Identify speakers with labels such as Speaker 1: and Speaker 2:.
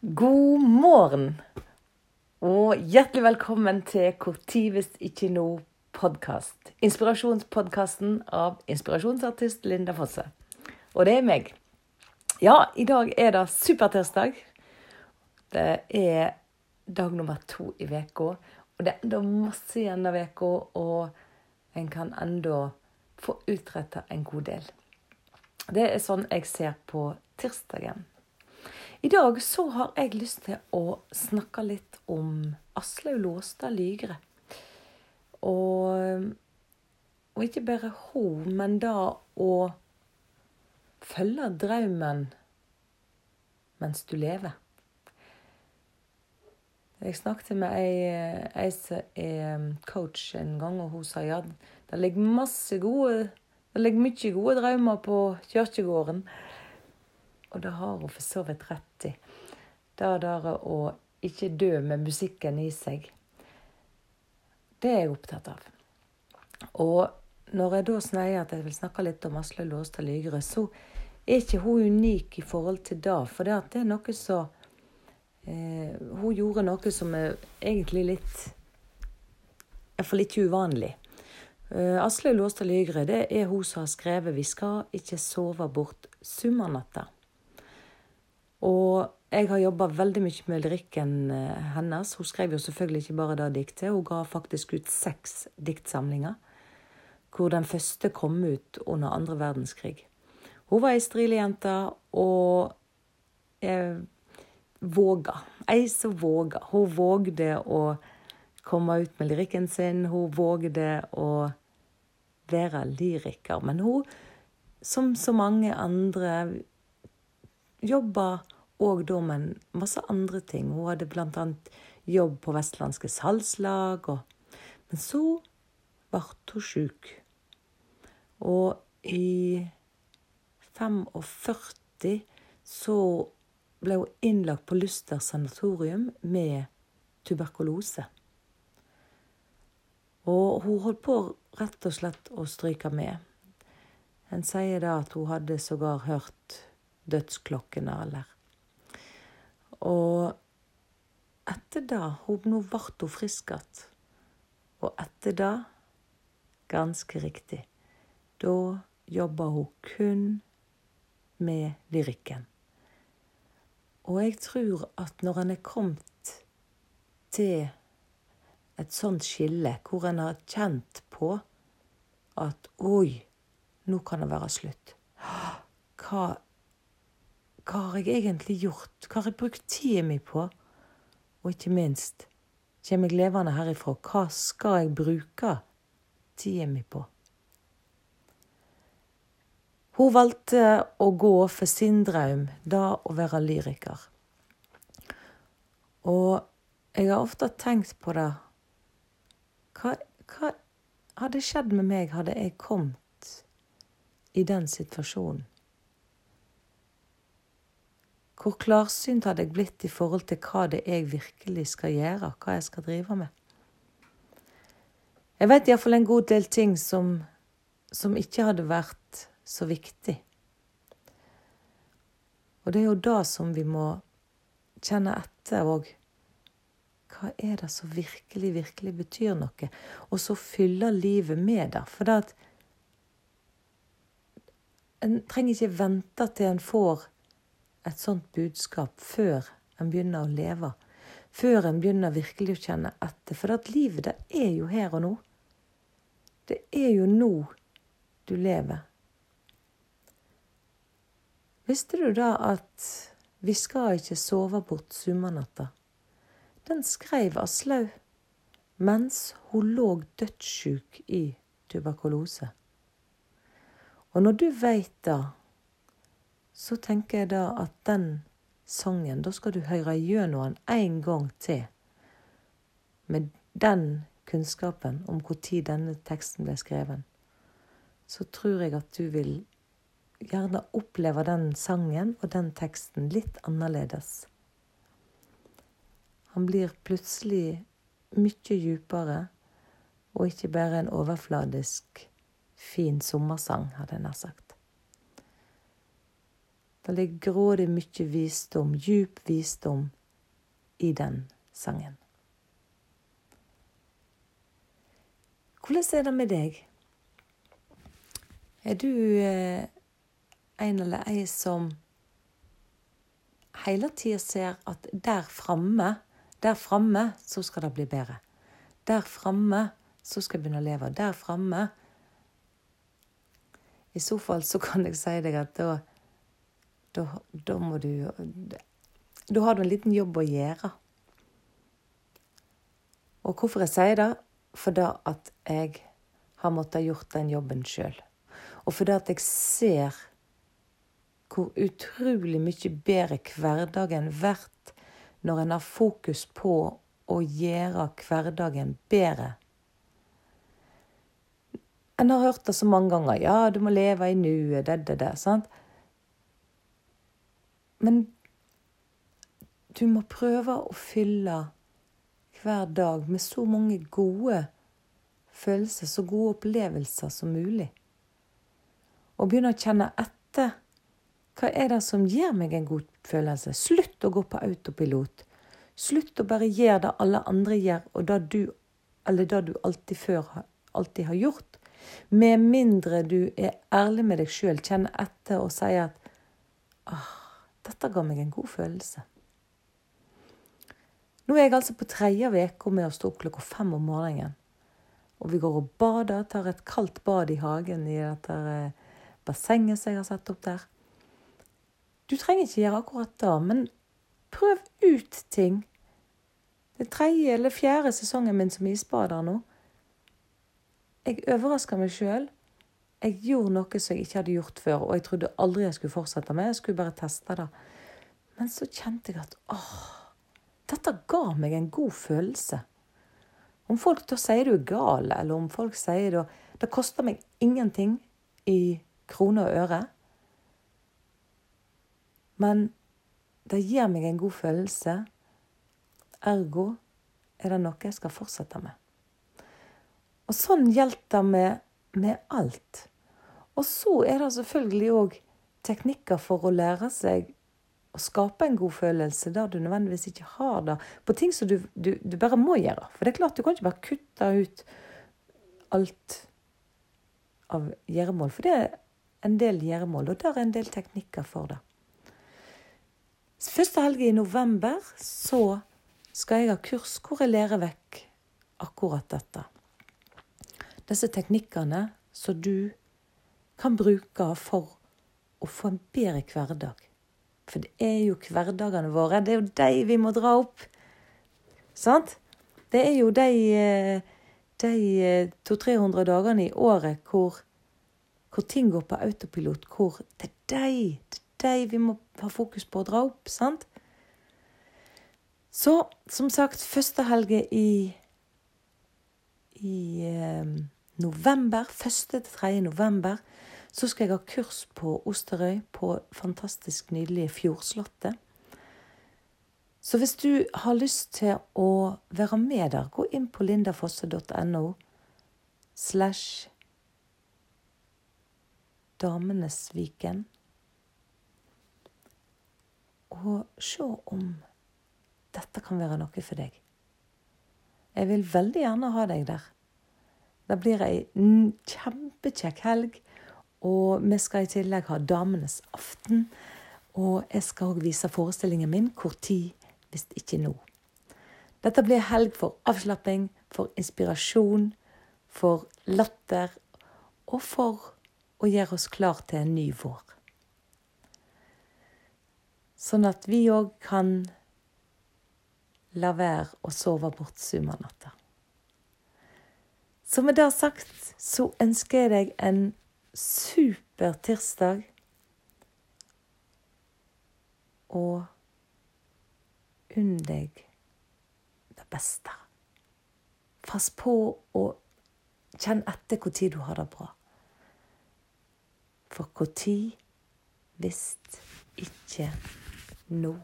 Speaker 1: God morgen og hjertelig velkommen til Kortivist hvis ikke nå podkast. Inspirasjonspodkasten av inspirasjonsartist Linda Fosse. Og det er meg. Ja, i dag er det supertirsdag. Det er dag nummer to i uka. Og det er enda masse igjen av uka, og en kan enda få utretta en god del. Det er sånn jeg ser på tirsdagen. I dag så har jeg lyst til å snakke litt om Aslaug Låstad Lygre. Og, og ikke bare hun, men da å følge drømmen mens du lever. Jeg snakket med ei, ei som er coach en gang, og hun sa ja, det ligger masse gode Det ligger mye gode drømmer på kirkegården. Og det har hun for så vidt rett i. Det der å ikke dø med musikken i seg, det er jeg opptatt av. Og når jeg da sneier at jeg vil snakke litt om Asle Låstad Lygre, så er ikke hun unik i forhold til det. For det, er noe så eh, Hun gjorde noe som er egentlig litt Iallfall ikke uvanlig. Eh, Asle Låstad Lygre det er hun som har skrevet 'Vi skal ikke sove bort summernatta'. Og jeg har jobba veldig mye med lyrikken eh, hennes. Hun skrev jo selvfølgelig ikke bare det diktet, hun ga faktisk ut seks diktsamlinger. Hvor den første kom ut under andre verdenskrig. Hun var ei striljente og eh, våga. Ei som våga. Hun vågde å komme ut med lyrikken sin. Hun vågde å være lyriker. Men hun, som så mange andre jobba òg da med masse andre ting. Hun hadde bl.a. jobb på Vestlandske salgslag. Og, men så ble hun sjuk. Og i 45 så ble hun innlagt på Luster sanatorium med tuberkulose. Og hun holdt på rett og slett å stryke med. En sier da at hun hadde sågar hørt dødsklokkene, eller Og etter det Nå ble hun frisk igjen. Og etter det, ganske riktig, da jobba hun kun med lyrikken. Og jeg tror at når en er kommet til et sånt skille, hvor en har kjent på at oi, nå kan det være slutt. Hva hva har jeg egentlig gjort? Hva har jeg brukt tida mi på? Og ikke minst, kommer jeg levende herifra, hva skal jeg bruke tida mi på? Hun valgte å gå for sin drøm, da å være lyriker. Og jeg har ofte tenkt på det. Hva, hva hadde skjedd med meg hadde jeg kommet i den situasjonen? Hvor klarsynt hadde jeg blitt i forhold til hva det jeg virkelig skal gjøre, hva jeg skal drive med? Jeg vet iallfall en god del ting som, som ikke hadde vært så viktig. Og det er jo da som vi må kjenne etter òg. Hva er det som virkelig, virkelig betyr noe? Og så fyller livet med det. For det at en trenger ikke vente til en får et sånt budskap før en begynner å leve. Før en begynner virkelig å kjenne etter. For at livet, det er jo her og nå. Det er jo nå du lever. Visste du da at Vi skal ikke sove bort sumarnatta? Den skrev Aslaug mens hun lå dødssjuk i tuberkulose. Og når du veit det, så tenker jeg da at den sangen, da skal du høre gjennom den en gang til. Med den kunnskapen om når denne teksten ble skrevet. Så tror jeg at du vil gjerne oppleve den sangen og den teksten litt annerledes. Han blir plutselig mye djupere, og ikke bare en overfladisk fin sommersang, hadde jeg nær sagt. Det ligger grådig mye visdom, djup visdom, i den sangen. Hvordan er det med deg? Er du eh, en eller ei som hele tida ser at der framme, der framme, så skal det bli bedre. Der framme, så skal jeg begynne å leve. Der framme. I så fall så kan jeg si deg at da, da, da må du Da har du en liten jobb å gjøre. Og hvorfor jeg sier det? fordi at jeg har måttet gjort den jobben sjøl. Og fordi at jeg ser hvor utrolig mye bedre hverdagen blir når en har fokus på å gjøre hverdagen bedre. En har hørt det så mange ganger. Ja, du må leve i nuet, det, det, det. Sant? Men du må prøve å fylle hver dag med så mange gode følelser, så gode opplevelser som mulig. Og begynne å kjenne etter. Hva er det som gir meg en god følelse? Slutt å gå på autopilot. Slutt å bare gjøre det alle andre gjør, og det du, eller det du alltid før alltid har gjort. Med mindre du er ærlig med deg sjøl, kjenner etter og sier at ah, dette ga meg en god følelse. Nå er jeg altså på tredje uke med å stå opp klokka fem om morgenen. Og vi går og bader, tar et kaldt bad i hagen i dette eh, bassenget som jeg har satt opp der. Du trenger ikke gjøre akkurat det, men prøv ut ting. Det er tredje eller fjerde sesongen min som isbader nå. Jeg overrasker meg sjøl. Jeg gjorde noe som jeg ikke hadde gjort før, og jeg trodde aldri jeg skulle fortsette med. Jeg skulle bare teste det. Men så kjente jeg at åh, dette ga meg en god følelse. Om folk da sier du er gal, eller om folk sier da Det koster meg ingenting i kroner og øre. Men det gir meg en god følelse. Ergo er det noe jeg skal fortsette med. Og sånn gjelder det med, med alt. Og så er det selvfølgelig òg teknikker for å lære seg å skape en god følelse der du nødvendigvis ikke har det, på ting som du, du, du, bare må gjøre. For det er klart, du kan ikke bare kutte ut alt av gjøremål, for det er en del gjøremål, og der er en del teknikker for det. Første helg i november så skal jeg ha kurs hvor jeg lærer vekk akkurat dette. Disse teknikkene som du kan bruke for å få en bedre hverdag. For det er jo hverdagene våre. Det er jo de vi må dra opp. Sant? Det er jo de, eh, de 200-300 eh, dagene i året hvor, hvor, ting går på autopilot. Hvor det er de, det er de vi må ha fokus på å dra opp. Sant? Så som sagt, første helge i, i eh, november, 1. til 3. november, så skal jeg ha kurs på Osterøy, på fantastisk nydelige Fjordslottet. Så hvis du har lyst til å være med der, gå inn på lindafosse.no slash Damenesviken. Og se om dette kan være noe for deg. Jeg vil veldig gjerne ha deg der. Det blir ei kjempekjekk helg og vi skal i tillegg ha Damenes aften. Og jeg skal òg vise forestillingen min hvor tid, hvis ikke nå. Dette blir helg for avslapping, for inspirasjon, for latter og for å gjøre oss klar til en ny vår. Sånn at vi òg kan la være å sove bort sumarnatta. Så med det sagt så ønsker jeg deg en super tirsdag. Og unn deg det beste. Pass på å kjenne etter når du har det bra. For når hvis ikke nå?